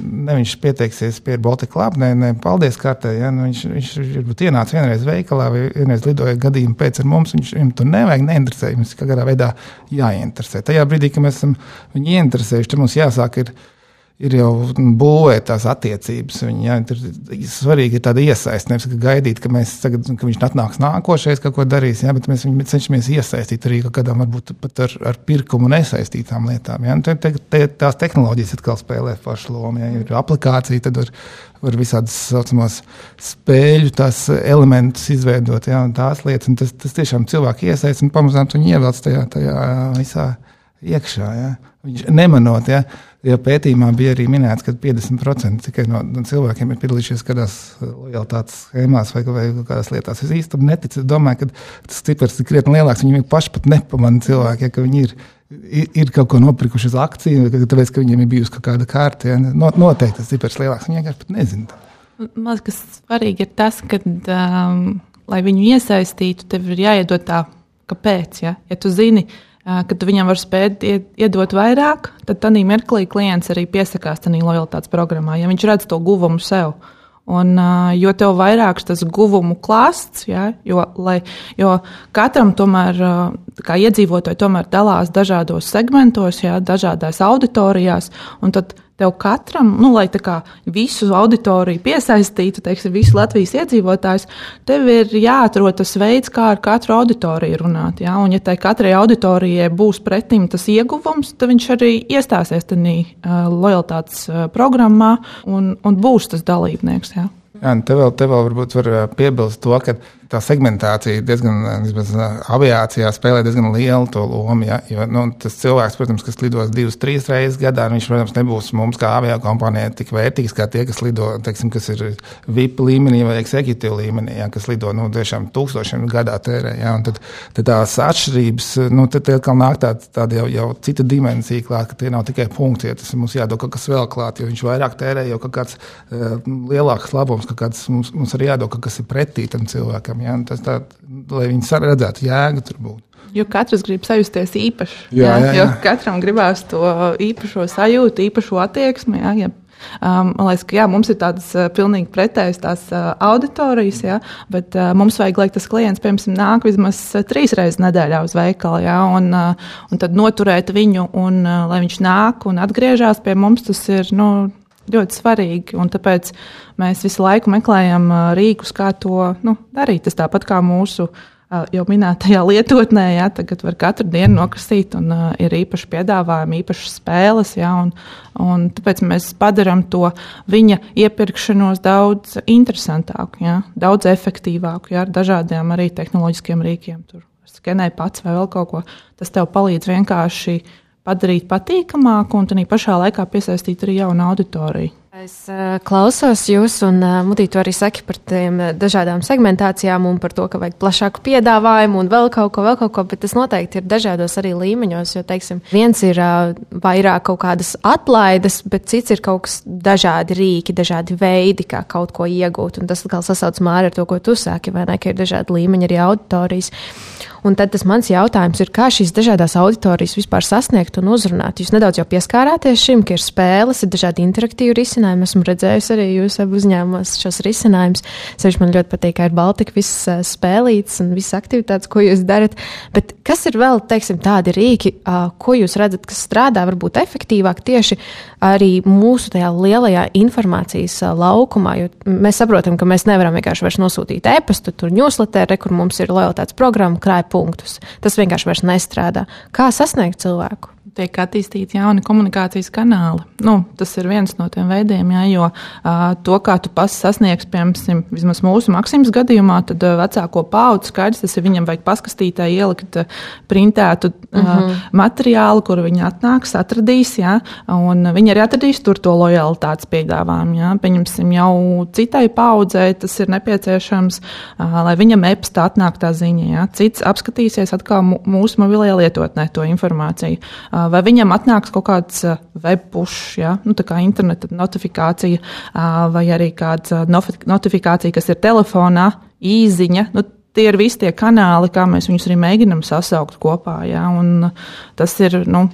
Speaker 3: ne viņš pieteiksies pie Baltika Club, ne, ne paldies kārtē, ja? nu, viņš, viņš varbūt ienāca vienreiz veikalā vai vienreiz lidoja gadījumu pēc ar mums, viņš, viņam tur nevajag, neinteresē, mums kādā veidā jāieinteresē. Tajā brīdī, kad mēs esam viņu ieinteresējuši, tad mums jāsāk ir ir jau būvēt tās attiecības. Viņi, jā, tur svarīgi ir tāda iesaiste. Nevis gaidīt, ka, tagad, ka viņš atnāks nākošais, kaut ko darīs, jā, bet mēs viņu cenšamies iesaistīt arī kaut kādām, varbūt pat ar, ar pirkumu nesaistītām lietām. Jā. Te, te, te, tās tehnoloģijas atkal spēlē pašu lomu. Ja ir aplikācija, tad var, var visādas saucamās spēļu elementus izveidot, un tās lietas. Un tas, tas tiešām cilvēku iesaist un pamazām viņu ievelc tajā, tajā visā iekšā. Ja. Viņš nemanot, ja, jo pētījumā bija arī minēts, ka 50% tikai no cilvēkiem ir piedalījušies kādās uh, lojalitātes schēmās vai, vai kādās lietās. Es īstenībā neticu. Es domāju, ka tas cipars ir krietni lielāks. Viņi paši pat nepamanā cilvēki, ja, ka viņi ir, ir, ir kaut ko nopirkuši uz akciju, tāpēc, ka viņiem ir bijusi kaut kāda kārta. Ja. Noteikti tas cipars ir lielāks. Viņi vienkārši pat nezina.
Speaker 2: Man liekas, svarīgi ir tas, ka, um, lai viņu iesaistītu, tev ir jāiedod tā, kāpēc. Ja, ja tu zini, uh, kad viņam var spēt iedot vairāk, tad tādā mirklī klients arī piesakās tajā lojalitātes programmā, ja viņš redz to guvumu sev. Un, jo tev vairāk tas guvumu klāsts, ja, jo, lai, jo katram tomēr, kā iedzīvotāji, tomēr dalās dažādos segmentos, ja, dažādās auditorijās, un tad tev katram, nu, lai visu auditoriju piesaistītu, teiksim, visu Latvijas iedzīvotājus, tev ir jāatrod tas veids, kā ar katru auditoriju runāt. Ja? Un, ja tai katrai auditorijai būs pretim tas ieguvums, tad viņš arī iestāsies tajā uh, lojalitātes uh, programmā un, un būs tas dalībnieks. Ja?
Speaker 3: Jā, te vēl, te vēl varbūt var piebilst to, ka tā segmentācija diezgan, vismaz aviācijā spēlē diezgan lielu to lomu. Ja? Jo nu, tas cilvēks, protams, kas lidos divas, trīs reizes gadā, viņš, protams, nebūs mums kā avio kompānijai tik vērtīgs kā tie, kas lido, teiksim, kas ir VIP līmenī vai executive līmenī, ja? kas lido nu, tiešām tūkstošiem gadā tērē. Ja? Un tad, tad tās atšķirības, nu, tad atkal nāk tāda, tāda jau, jau cita dimensija klāt, ka tie nav tikai punkti, ja tas mums jādod kaut kas vēl klāt, jo viņš vairāk tērē, jo kaut kāds uh, lielāks labums, kaut kāds mums, mums arī jādod kaut kas ir pretī tam cilvēkam cilvēkam. Ja? Tas tā, lai viņi redzētu jēgu tur būt.
Speaker 2: Jo katrs grib sajusties īpaši. Jā, jā, jā. Jo katram gribās to īpašo sajūtu, īpašu attieksmi. Jā, ja Um, man liekas, ka jā, mums ir tādas uh, pilnīgi pretējas tās uh, auditorijas, jā, bet uh, mums vajag, lai tas klients, piemēram, nāk vismaz trīs reizes nedēļā uz veikalu, jā, un, uh, un tad noturēt viņu, un uh, lai viņš nāk un atgriežas pie mums, tas ir. Nu, ļoti svarīgi. Tāpēc mēs visu laiku meklējam rīkus, kā to nu, darīt. Tas tāpat kā mūsu jau minētajā lietotnē, ja, tagad var katru dienu nokristīt, un uh, ir īpaši piedāvājumi, īpašas spēles. Ja, un, un tāpēc mēs padarām to viņa iepirkšanos daudz interesantāku, ja, daudz efektīvāku ja, ar dažādiem arī tehnoloģiskiem rīkiem. Tur skenē pats vai vēl kaut ko. Tas tev palīdz vienkārši padarīt patīkamāku un tā pašā laikā piesaistīt arī jaunu auditoriju.
Speaker 1: Es uh, klausos jūs, un uh, Mudī, tu arī saki par tiem uh, dažādām segmentācijām un par to, ka vajag plašāku piedāvājumu un vēl kaut ko, vēl kaut ko, bet tas noteikti ir dažādos arī līmeņos, jo, teiksim, viens ir vairāk kaut kādas atlaides, bet cits ir kaut kas dažādi rīki, dažādi veidi, kā kaut ko iegūt, un tas atkal sasauc māri ar to, ko tu sāki, vai ne, ka ir dažādi līmeņi arī auditorijas. Un tad mans jautājums ir, kā šīs dažādas auditorijas vispār sasniegt un uzrunāt. Jūs nedaudz jau pieskārāties šim, ka ir spēles, ir dažādi interaktīvi risinājumi. Esmu redzējusi arī jūsu uzņēmumos šos risinājumus. Sevišķi man ļoti patīk, ka ir Baltika visas spēlītas un visas aktivitātes, ko jūs darat. Bet kas ir vēl, teiksim, tādi rīki, ko jūs redzat, kas strādā varbūt efektīvāk tieši arī mūsu tajā lielajā informācijas laukumā? Jo mēs saprotam, ka mēs nevaram vienkārši vairs nosūtīt e-pastu, tur newsletter, kur mums ir lojalitātes programma, krājuma punktus. Tas vienkārši nestrādā. Kā sasniegt cilvēku?
Speaker 2: Tiek attīstīti jauni komunikācijas kanāli. Nu, tas ir viens no tiem veidiem, jā, jo uh, to, kā tu pats sasniegsi, piemēram, vismaz mūsu maksimas gadījumā, tad uh, vecāko paudzi skaidrs, tas ir viņam vajag paskastītē ielikt uh, printētu uh, mm -hmm. materiālu, kur viņi atnāks, atradīs, jā, un viņi arī atradīs tur to lojalitātes piedāvājumu. Jā. Pieņemsim, jau citai paudzei tas ir nepieciešams, uh, lai viņam e-pastā atnāk tā ziņa. Jā. Cits apskatīsies atkal mūsu mobilajā lietotnē to informāciju. Vai viņam atnāks kaut kāds webpush, ja? nu, kā interneta notifikācija, vai arī kāda notifikācija, kas ir telefonā, īziņa. Nu, tie ir visi tie kanāli, kā mēs viņus arī mēģinām sasaukt kopā. Ja? Un tas ir nu,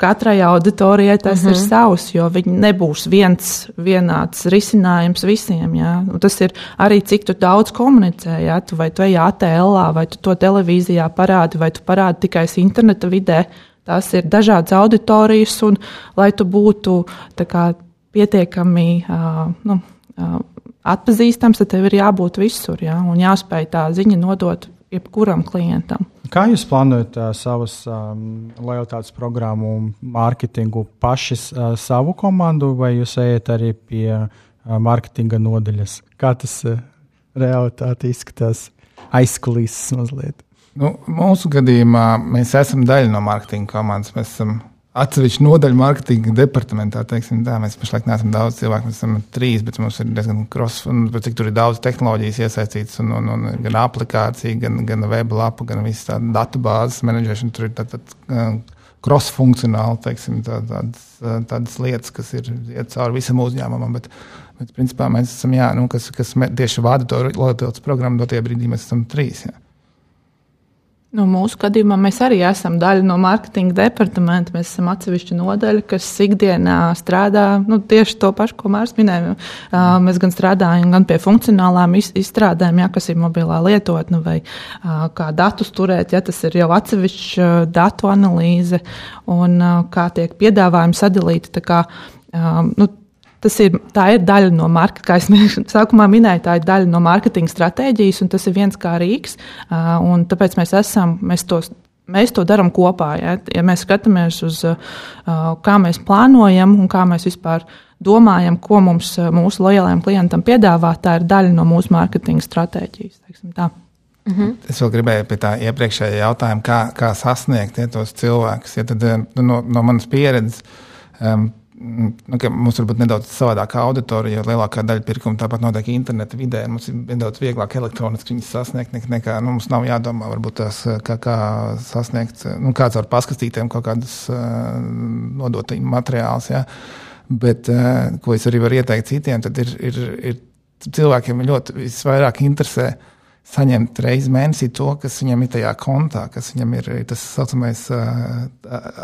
Speaker 2: katrai auditorijai, tas uh -huh. ir mhm. savs, jo viņi nebūs viens vienāds risinājums visiem. Ja? Un tas ir arī cik tu daudz komunicē, ja? tu, vai tu ej ATL, vai tu to televīzijā parādi, vai tu parādi tikai interneta vidē. Tās ir dažādas auditorijas, un lai tu būtu kā, pietiekami nu, atpazīstams, tad tev ir jābūt visur ja? un jāspēj tā ziņa nodot jebkuram klientam.
Speaker 4: Kā jūs plānojat uh, savas um, lojalitātes programmu mārketingu paši uh, savu komandu, vai jūs ejat arī pie uh, mārketinga nodaļas? Kā tas uh, realitāte izskatās aizkulisēs mazliet?
Speaker 3: Nu, mūsu gadījumā mēs esam daļa no mārketinga komandas. Mēs esam atsevišķa nodaļa mārketinga departamentā. Teiksim, tā, mēs pašlaik neesam daudz cilvēku, mēs esam trīs, bet mums ir diezgan cross, un cik tur ir daudz tehnoloģijas iesaistītas, un, un, un gan aplikācija, gan, gan web lapu, gan visas tādas datu bāzes menedžēšana. Tur ir tātad uh, cross-funkcionāli, teiksim, tā, tādas, tādas lietas, kas ir iet cauri visam uzņēmumam. Bet, bet principā mēs esam, jā, nu, kas, kas tieši vada to lojalitātes programmu, dotie brīdī mēs esam trīs. Jā.
Speaker 2: Nu, mūsu gadījumā mēs arī esam daļa no mārketinga departamenta. Mēs esam atsevišķa nodaļa, kas ikdienā strādā nu, tieši to pašu, ko Mārcis minēja. Uh, mēs gan strādājam gan pie funkcionālām izstrādēm, ja, kas ir mobilā lietotne, vai uh, kā datus turēt, ja tas ir jau atsevišķs uh, datu analīze un kā tiek piedāvājumi sadalīti. Kā, nu, Tas ir, ir daļa no marketinga, kā jau sākumā minēju, tā ir daļa no mārketinga stratēģijas, un tas ir viens kā rīks. Tāpēc mēs, esam, mēs, tos, mēs to darām kopā. Ja? ja mēs skatāmies uz kā mēs plānojam un kā mēs vispār domājam, ko mums, mūsu lojālajiem klientam piedāvāt, tā ir daļa no mūsu mārketinga stratēģijas.
Speaker 3: Mm -hmm. Es vēl gribēju pie tā iepriekšējā jautājuma, kā, kā sasniegt ja, tos cilvēkus. Ja, tad, no, no manas pieredzes um, nu, mums varbūt nedaudz savādāka auditorija, jo lielākā daļa pirkumu tāpat notiek interneta vidē. Mums ir nedaudz vieglāk elektroniski viņus sasniegt, nekā nu, mums nav jādomā, varbūt tās, kā, kā sasniegt, nu, kāds var paskatītiem kaut kādus uh, nodot materiālus. Ja. Bet, uh, ko es arī varu ieteikt citiem, tad ir, ir, ir cilvēkiem ļoti visvairāk interesē uh, saņemt reizi mēnesī to, kas viņam ir tajā kontā, kas viņam ir tas saucamais uh,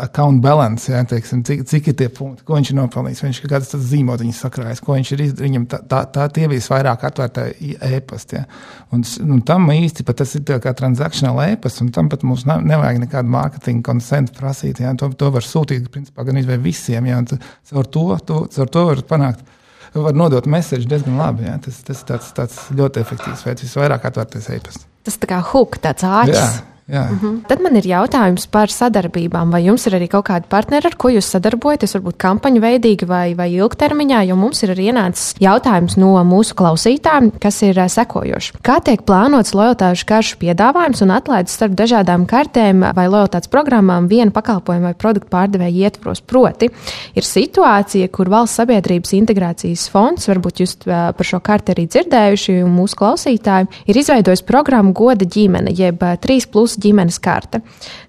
Speaker 3: account balance, ja, teiksim, cik, cik ir tie punkti, ko viņš ir nopelnījis, viņš ir kādas zīmotiņas sakrājis, ko viņš ir izdarījis. Viņam tā, tā, tā tie bija vairāk atvērtā e-pasta. Ja. Un, un tam īsti pat tas ir kā transakcionāla e-pasta, un tam pat mums nav, nevajag nekādu mārketinga konsentu prasīt. Ja. To, to var sūtīt principā gan izvēl visiem, ja, un caur to, to, caur to var panākt var nodot mēsēju diezgan labi. Ja? Tas, tas tāds, tāds ļoti efektīvs veids, visvairāk atvērtais e-pasts.
Speaker 1: Tas tā kā hook, tāds āķis. Jā. Jā. Mm -hmm. Tad man ir jautājums par sadarbībām. Vai jums ir arī kaut kādi partneri, ar ko jūs sadarbojaties, varbūt kampaņu veidīgi vai, vai ilgtermiņā? Jo mums ir arī ienācis jautājums no mūsu klausītājiem, kas ir sekojošs. Kā tiek plānots lojalitāšu karšu piedāvājums un atlaides starp dažādām kartēm vai lojalitātes programmām viena pakalpojuma vai produktu pārdevēja ietvaros? Proti, ir situācija, kur valsts sabiedrības integrācijas fonds, varbūt jūs par šo karti arī dzirdējuši, un mūsu klausītāji ir izveidojis programmu Goda ģimene, jeb 3 plus valsts ģimenes karte.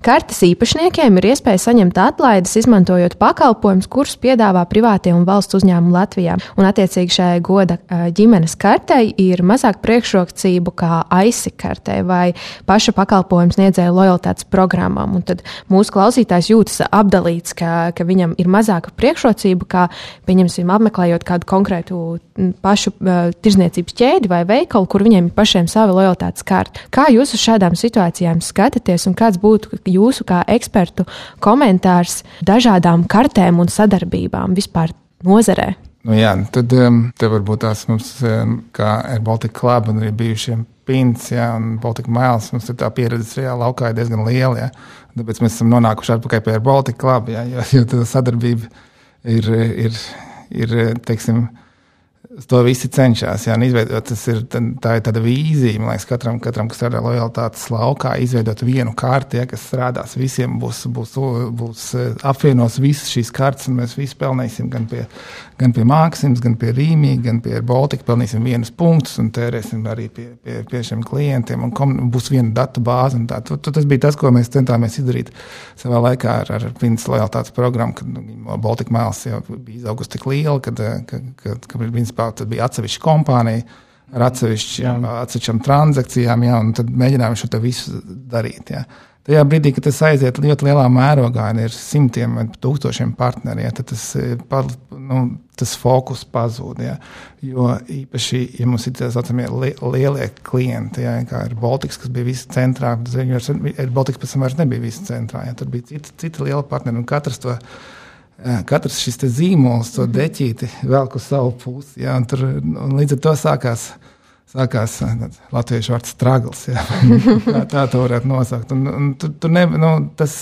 Speaker 1: Kartes īpašniekiem ir iespēja saņemt atlaides, izmantojot pakalpojumus, kurus piedāvā privātie un valsts uzņēmumi Latvijā. Un, attiecīgi, šai goda ģimenes kartei ir mazāk priekšrocību kā AISI kartei vai paša pakalpojumu sniedzēja lojalitātes programmām. Un tad mūsu klausītājs jūtas apdalīts, ka, ka viņam ir mazāka priekšrocība, kā, pieņemsim, apmeklējot kādu konkrētu pašu uh, tirzniecības ķēdi vai veikalu, kur viņiem ir pašiem sava lojalitātes karte. Kā jūs uz šādām situācijām skatāties un kāds būtu jūsu kā ekspertu komentārs dažādām kartēm un sadarbībām vispār nozarē?
Speaker 3: Nu jā, tad um, te varbūt tās mums, um, kā ar Baltiku klubu un arī bijušiem Pins ja, un Baltiku Miles, mums ir tā pieredze šajā laukā diezgan liela. Ja. Tāpēc mēs esam nonākuši atpakaļ pie Baltiku klubu, ja, jo, jo tā sadarbība ir, ir, ir teiksim, to visi cenšas. Jā, izveidot, tas ir, tā ir tāda vīzija, man liekas, katram, katram kas strādā lojalitātes laukā, izveidot vienu kārtu, ja, kas strādās visiem, būs, būs, būs apvienos visas šīs kārtas, un mēs visi pelnīsim gan pie, gan pie Mākslinas, gan pie Rīmī, gan pie Baltika, pelnīsim vienus punktus un tērēsim arī pie, pie, pie šiem klientiem, un kom, būs viena datu bāze. Tas bija tas, ko mēs centāmies izdarīt savā laikā ar, ar Pintas lojalitātes programmu, kad nu, Baltika Mēls jau bija izaugusi tik liela, kad, kad, kad, kad, kad principā, bija atsevišķa kompānija ar atsevišķām transakcijām, jā, un tad mēģinājām šo visu darīt. Jā. Tajā brīdī, kad tas aiziet ļoti lielā mērogā, ir simtiem vai tūkstošiem partneriem, ja, tad tas, nu, tas fokus pazūd. Ja. Jo īpaši, ja mums ir tā saucamie lielie klienti, ja, kā ir Baltics, kas bija visi centrā, tad Baltics pēc tam vairs nebija visi centrā. Ja, tur bija citi, citi lieli partneri un katrs to katrs šis zīmols, to deķīti, velk uz savu pusi. Ja, un tur, un līdz ar to sākās. Sākās latviešu vārds stragls. Ja. tā, tā to varētu nosaukt. Un, un tur, tur ne, nu, tas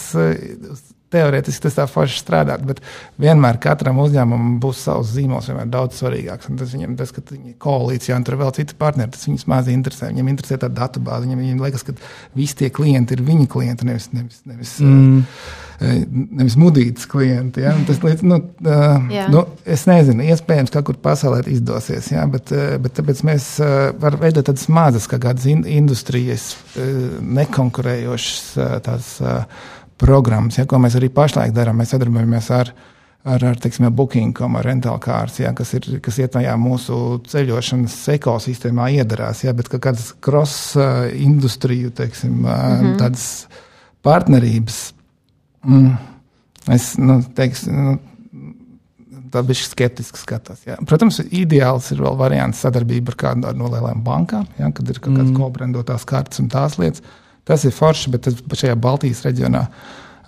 Speaker 3: teorētiski tas tā forši strādāt, bet vienmēr katram uzņēmumam būs savs zīmols, vienmēr daudz svarīgāks. Un tas viņam, tas, ka viņi ir koalīcijā un tur vēl citi partneri, tas viņus maz interesē. Viņam interesē tā datu bāze, viņam, viņam liekas, ka visi tie klienti ir viņa klienti, nevis, nevis, nevis, mm. uh, nevis mudītas klienti. Ja? Tas, nu, uh, yeah. nu, es nezinu, iespējams, ka kur pasaulē izdosies, ja? bet, uh, bet tāpēc mēs uh, varam veidot tādas mazas, kā kādas in industrijas, uh, nekonkurējošas uh, tās. Uh, programmas, ja, ko mēs arī pašlaik darām. Mēs sadarbojamies ar, ar, ar teiksim, Booking.com, ar rental kārtas, ja, kas, ir, kas iet tajā mūsu ceļošanas ekosistēmā iedarās, ja, bet kā kādas cross-industriju, teiksim, mm -hmm. tādas partnerības. Mm, es, nu, teiks, nu, tā bija skeptiski skatās. Jā. Protams, ideāls ir vēl variants sadarbība ar kādu no lielām bankām, ja, kad ir kaut kādas mm. kobrendotās kartes un tās lietas. Tas ir forši, bet tas, šajā Baltijas reģionā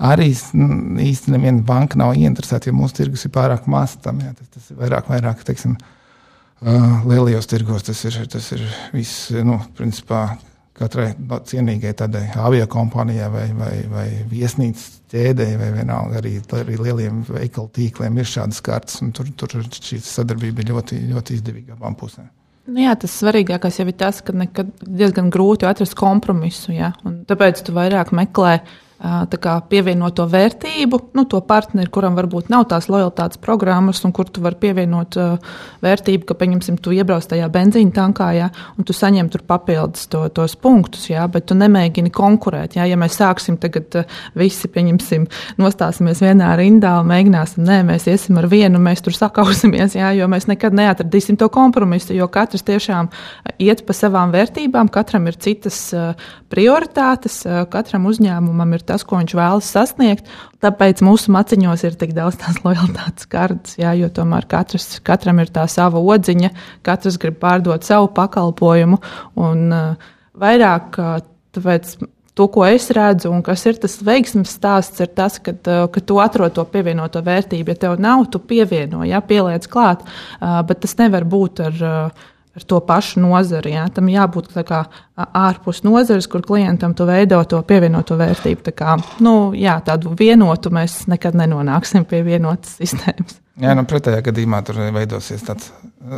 Speaker 3: arī īstenībā neviena banka nav ieinteresēta, jo mūsu tirgus ir pārāk mazs tam. Jā, tas, tas ir vairāk, vairāk teiksim, uh, lielajos tirgos. Tas ir, tas ir viss, nu, principā. Katrai cienīgai tādai avio kompānijai vai, vai, vai viesnīcas ķēdei, vai vienalga arī, arī lieliem veikalu tīkliem ir šādas kartes. Tur, tur šī sadarbība ir ļoti, ļoti izdevīga abām pusēm.
Speaker 2: Nu jā, tas svarīgākais jau ir tas, ka nekad diezgan grūti atrast kompromisu. Ja? Tāpēc tu vairāk meklē uh, kā, pievienoto vērtību, nu, to partneri, kuram varbūt nav tās lojalitātes programmas, un kur tu vari pievienot uh, vērtību, ka, pieņemsim, tu iebrauc tajā benzīna tankā, ja, un tu saņem tur papildus to, tos punktus, ja, bet tu nemēģini konkurēt. Ja, ja mēs sāksim tagad uh, visi, pieņemsim, nostāsimies vienā rindā un mēģināsim, nē, mēs iesim ar vienu, mēs tur sakausimies, ja, jo mēs nekad neatradīsim to kompromisu, jo katrs tiešām iet pa savām vērtībām, katram ir citas uh, prioritātes, katram uzņēmumam ir tas, ko viņš vēlas sasniegt. Tāpēc mūsu maciņos ir tik daudz tās lojalitātes kartes, jā, jo tomēr katrs, katram ir tā sava odziņa, katrs grib pārdot savu pakalpojumu. Un, uh, vairāk uh, tāpēc to, ko es redzu, un kas ir tas veiksmes stāsts, ir tas, ka, uh, ka tu atrod to pievienoto vērtību. Ja tev nav, tu pievieno, ja pieliec klāt, bet tas nevar būt ar. Ar to pašu nozari. Ja? Tam jābūt kā, ārpus nozares, kur klientam tu veido to pievienoto vērtību. Tā kā, nu, jā, tādu vienotu mēs nekad nenonāksim pie vienotas sistēmas.
Speaker 3: Jā, nu, pretējā gadījumā tur veidosies tāds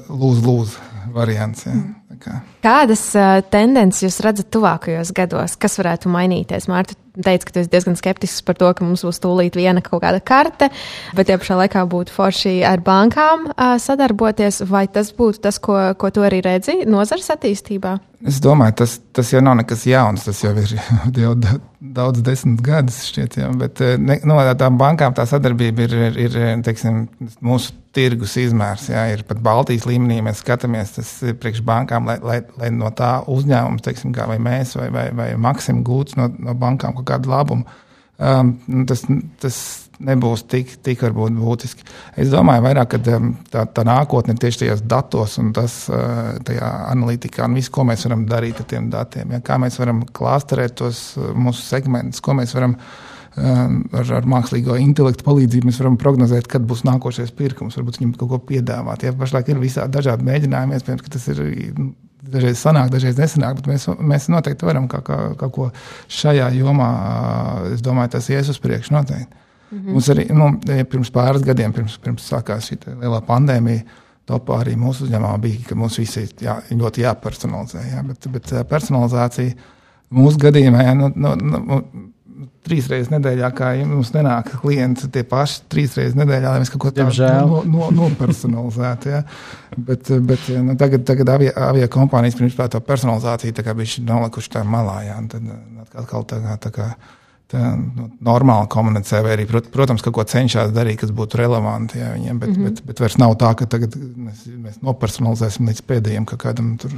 Speaker 3: lūz-lūz variants. Jā.
Speaker 1: Kā. Kādas uh, tendences jūs redzat tuvākajos gados, kas varētu mainīties? Mārta teica, ka tu esi diezgan skeptisks par to, ka mums būs tūlīt viena kaut kāda karte, bet tie pašā laikā būtu forši ar bankām sadarboties. Vai tas būtu tas, ko, ko tu arī redzi nozares attīstībā?
Speaker 3: Es domāju, tas, tas jau nav nekas jauns. Tas jau ir jau daudz desmit gadus, šķiet, jā, bet ne, no nu, tām bankām tā sadarbība ir, ir, ir teiksim, mūsu tirgus izmērs. Jā, ir pat Baltijas līmenī mēs skatāmies, tas ir priekš bankām, lai, lai, lai no tā uzņēmums, teiksim, kā mēs vai, vai, vai Maksim gūts no, no bankām kaut kādu labumu. Um, tas, tas nebūs tik, tik varbūt būtiski. Es domāju, vairāk, ka um, tā, tā nākotne ir tieši tajos datos un tas, uh, tajā analītikā un viss, ko mēs varam darīt ar tiem datiem. Ja? Kā mēs varam klāsterēt tos uh, mūsu segmentus, ko mēs varam um, ar, ar mākslīgo intelektu palīdzību mēs varam prognozēt, kad būs nākošais pirkums, varbūt viņam kaut ko piedāvāt. Ja pašlaik ir visādi dažādi mēģinājumi, iespējams, ka tas ir dažreiz sanāk, dažreiz nesanāk, bet mēs, mēs noteikti varam kaut ko šajā jomā, uh, es domāju, tas ies uz priekšu noteikti. Mm -hmm. Mums arī nu, pirms pāris gadiem, pirms, pirms sākās šī lielā pandēmija, topā arī mūsu uzņēmumā bija, ka mums visi jā, ļoti jāpersonalizē. Jā, bet, bet personalizācija mūsu gadījumā, jā, nu, nu, nu, trīs reizes nedēļā, kā mums nenāk klienti tie paši trīs reizes nedēļā, lai mēs kaut ko tādu no, no, nopersonalizētu. Ja? Bet, bet nu, tagad, tagad avia, avia kompānijas principā to personalizāciju tā kā bija nolikuši tā malā. Ja? Un tad atkal tā kā. Tā kā tā, nu, normāli komunicē, vai arī, protams, kaut ko cenšas darīt, kas būtu relevanti jā, viņiem, bet, mm -hmm. bet, bet vairs nav tā, ka tagad mēs, mēs nopersonalizēsim līdz pēdējiem kaut kādam tur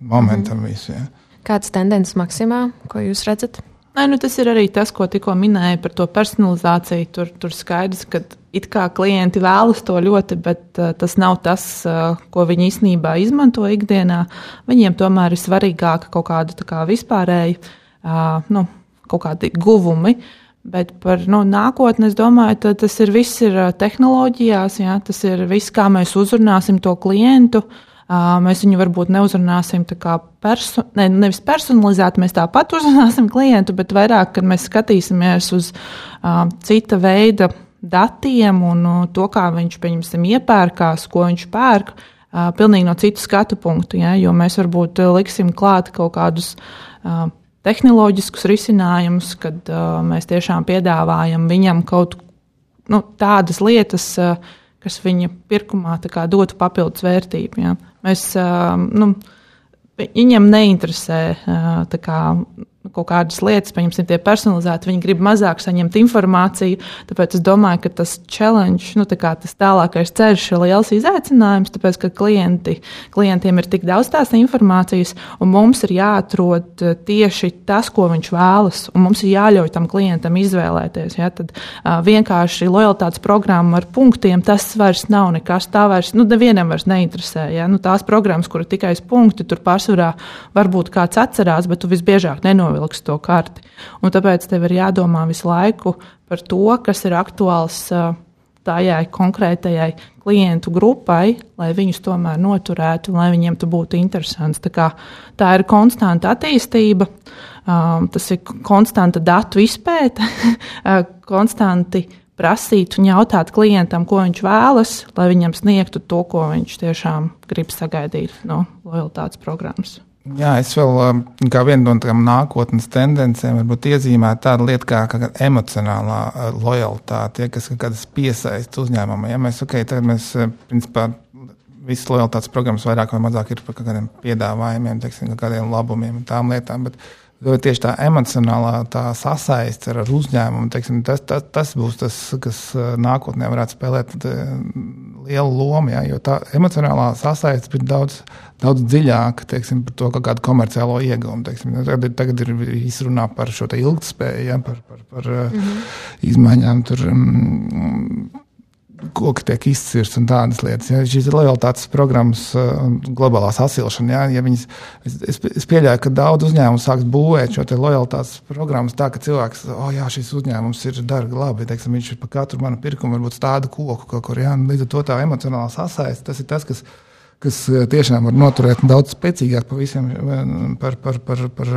Speaker 3: momentam mm -hmm. visu. Jā.
Speaker 1: Kādas tendences maksimā, ko jūs redzat?
Speaker 2: Nē, nu tas ir arī tas, ko tikko minēju par to personalizāciju. Tur, tur skaidrs, ka it kā klienti vēlas to ļoti, bet uh, tas nav tas, uh, ko viņi īstenībā izmanto ikdienā. Viņiem tomēr ir svarīgāka kaut kāda kā vispārēja. Uh, nu, kaut kādi guvumi. Bet par nu, nākotni es domāju, tas ir viss ir tehnoloģijās, jā, tas ir viss, kā mēs uzrunāsim to klientu. Mēs viņu varbūt neuzrunāsim tā kā perso ne, nevis personalizēti, mēs tāpat uzrunāsim klientu, bet vairāk, kad mēs skatīsimies uz uh, cita veida datiem un uh, to, kā viņš, pieņemsim, iepērkās, ko viņš pērk, uh, pilnīgi no citu skatu punktu. Ja, jo mēs varbūt liksim klāt kaut kādus uh, tehnoloģiskus risinājumus, kad uh, mēs tiešām piedāvājam viņam kaut nu, tādas lietas, uh, kas viņa pirkumā dotu papildus vērtību. Ja. Mēs, uh, nu, viņam neinteresē uh, kā, kaut kādas lietas, piemēram, tie personalizēti, viņi grib mazāk saņemt informāciju. Tāpēc es domāju, ka tas challenge, nu, tā tas tālākais ceļš ir liels izaicinājums, tāpēc ka klienti, klientiem ir tik daudz tās informācijas, un mums ir jāatrod eh, tieši tas, ko viņš vēlas, un mums ir jāļauj tam klientam izvēlēties. Ja? Tad uh, vienkārši lojalitātes programma ar punktiem, tas vairs nav nekas, tā vairs, nu, nevienam vairs neinteresē. Ja? Nu, tās programmas, kur ir tikai punkti, tur pārsvarā varbūt kāds atcerās, bet tu visbiežāk nenovilci novilks to karti. Un tāpēc tev ir jādomā visu laiku par to, kas ir aktuāls tajai konkrētajai klientu grupai, lai viņus tomēr noturētu, lai viņiem tas būtu interesants. Tā, tā ir konstanta attīstība, um, tas ir konstanta datu izpēte, konstanti prasīt un jautāt klientam, ko viņš vēlas, lai viņam sniegtu to, ko viņš tiešām grib sagaidīt no lojalitātes programmas.
Speaker 3: Jā, es vēl um, kā vienu no tādām nākotnes tendencēm varbūt iezīmētu tādu lietu kā, kā emocionālā uh, lojalitāte, ja, kas kādas piesaistas uzņēmumam. Ja mēs, okay, mēs, uh, principā, visas lojalitātes programmas vairāk vai mazāk ir par kādiem piedāvājumiem, teiksim, kādiem labumiem un tām lietām. Bet, tieši tā emocionālā tā sasaiste ar uzņēmumu, teiksim, tas, tas, tas būs tas, kas uh, nākotnē varētu spēlēt lielu lomu. Ja, jo tā emocionālā sasaiste ir daudz, daudz dziļāka teiksim, par to kādu komerciālo ieguvumu. Teiksim. Tagad, tagad ir izrunā par šo ilgspēju, ja, par, par, par mm -hmm. izmaiņām. Tur, um, koki tiek izcirsti un tādas lietas. Ja, šīs ir lojalitātes programmas uh, globālā sasilšana. Ja, ja viņas, es, es pieļauju, ka daudz uzņēmumu sāks būvēt šo lojalitātes programmu tā, ka cilvēks, oh, jā, šis uzņēmums ir dārgi, labi, teiksim, viņš ir par katru manu pirkumu, varbūt tādu koku kaut kur. Ja, līdz ar to tā emocionālā sasaiste, tas ir tas, kas kas tiešām var noturēt daudz spēcīgāk par visiem, par, par, par, par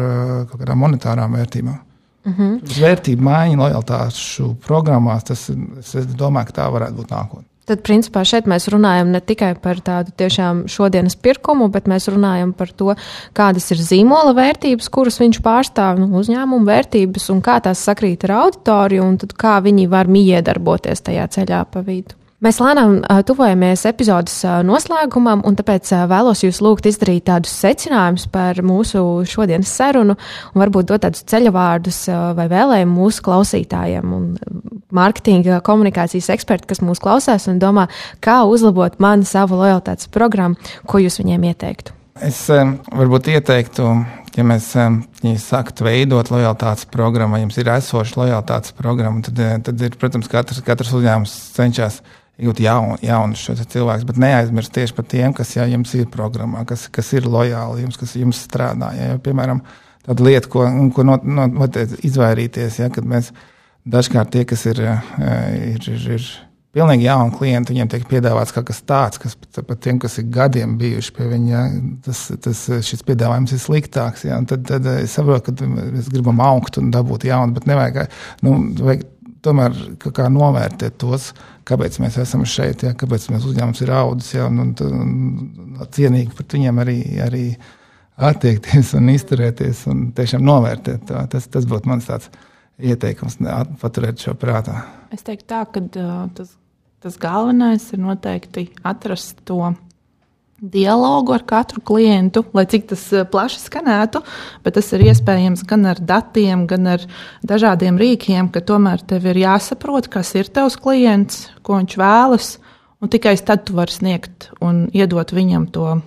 Speaker 3: kaut kādām monetārām vērtībām. Mm -hmm. Vērtību maiņa lojalitāšu programmās, tas es, es domāju, ka tā varētu būt nākotnē.
Speaker 1: Tad, principā, šeit mēs runājam ne tikai par tādu tiešām šodienas pirkumu, bet mēs runājam par to, kādas ir zīmola vērtības, kuras viņš pārstāv, nu, uzņēmumu vērtības, un kā tās sakrīt ar auditoriju, un kā viņi var miedarboties tajā ceļā pa vidu. Mēs lēnām tuvojamies epizodes noslēgumam, un tāpēc vēlos jūs lūgt izdarīt tādus secinājumus par mūsu šodienas sarunu, un varbūt dot tādus ceļavārdus vai vēlējumu mūsu klausītājiem un mārketinga komunikācijas eksperti, kas mūs klausās un domā, kā uzlabot manu savu lojalitātes programmu, ko jūs viņiem ieteiktu.
Speaker 3: Es varbūt ieteiktu, ja mēs ja sāktu veidot lojalitātes programmu, ja jums ir esoša lojalitātes programma, tad, tad ir, protams, katrs, katrs uzņēmums cenšas iegūt jaunu, jaunu cilvēku, bet neaizmirst tieši par tiem, kas jau jums ir programmā, kas, kas ir lojāli jums, kas jums strādā. Ja, ja, piemēram, tāda lieta, ko, ko no, no, no, izvairīties, ja, kad mēs dažkārt tie, kas ir, eh, ir, ir, ir pilnīgi jauni klienti, viņiem tiek piedāvāts kaut kas tāds, kas pat tiem, kas ir gadiem bijuši pie viņa, ja, tas, tas, šis piedāvājums ir sliktāks. Ja, tad, tad es saprotu, ka mēs gribam augt un dabūt jaunu, bet nevajag, nu, vajag tomēr kā novērtēt tos kāpēc mēs esam šeit, ja, kāpēc mēs uzņēmums ir audzis, ja, un, un, un cienīgi pret viņiem arī, arī attiekties un izturēties un tiešām novērtēt. Tā. Tas, tas būtu mans tāds ieteikums, paturēt šo prātā.
Speaker 2: Es teiktu tā, ka tas, tas galvenais ir noteikti atrast to dialogu ar katru klientu, lai cik tas eh, plaši skanētu, bet tas ir iespējams gan ar datiem, gan ar dažādiem rīkiem, ka tomēr tev ir jāsaprot, kas ir tavs klients, ko viņš vēlas, un tikai tad tu vari sniegt un iedot viņam to.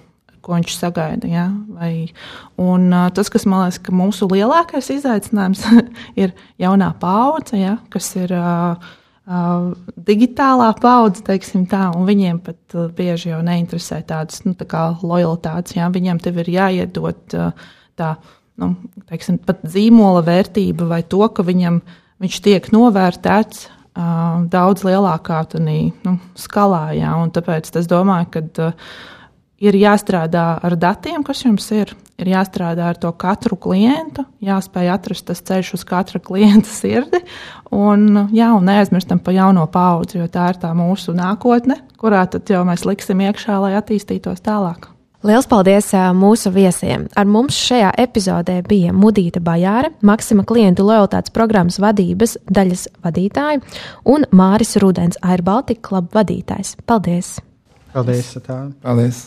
Speaker 2: Ko viņš sagaida. Ja? Vai, un, uh, tas, kas man liekas, ka mūsu lielākais izaicinājums ir jaunā paudze, ja? kas ir uh, uh, digitālā paudze, teiksim tā, un viņiem pat uh, bieži jau neinteresē tādas nu, tā lojalitātes. Jā, viņiem tev ir jāiedod uh, tā, nu, teiksim, pat zīmola vērtība vai to, ka viņam viņš tiek novērtēts uh, daudz lielākā tādī, nu, skalā. Jā, tāpēc es domāju, ka uh, ir jāstrādā ar datiem, kas jums ir. Ir jāstrādā ar to katru klientu, jāspēj atrast tas ceļš uz katra klienta sirdi. Un, jā, un neaizmirstam par jauno paudzi, jo tā ir tā mūsu nākotne, kurā tad jau mēs liksim iekšā, lai attīstītos tālāk.
Speaker 1: Liels paldies mūsu viesiem! Ar mums šajā epizodē bija Mudita Bajāre, Maksima klientu lojalitātes programmas vadības daļas vadītāja un Māris Rudens, Air Baltica kluba vadītājs. Paldies!
Speaker 4: Paldies!
Speaker 3: Tā. Paldies!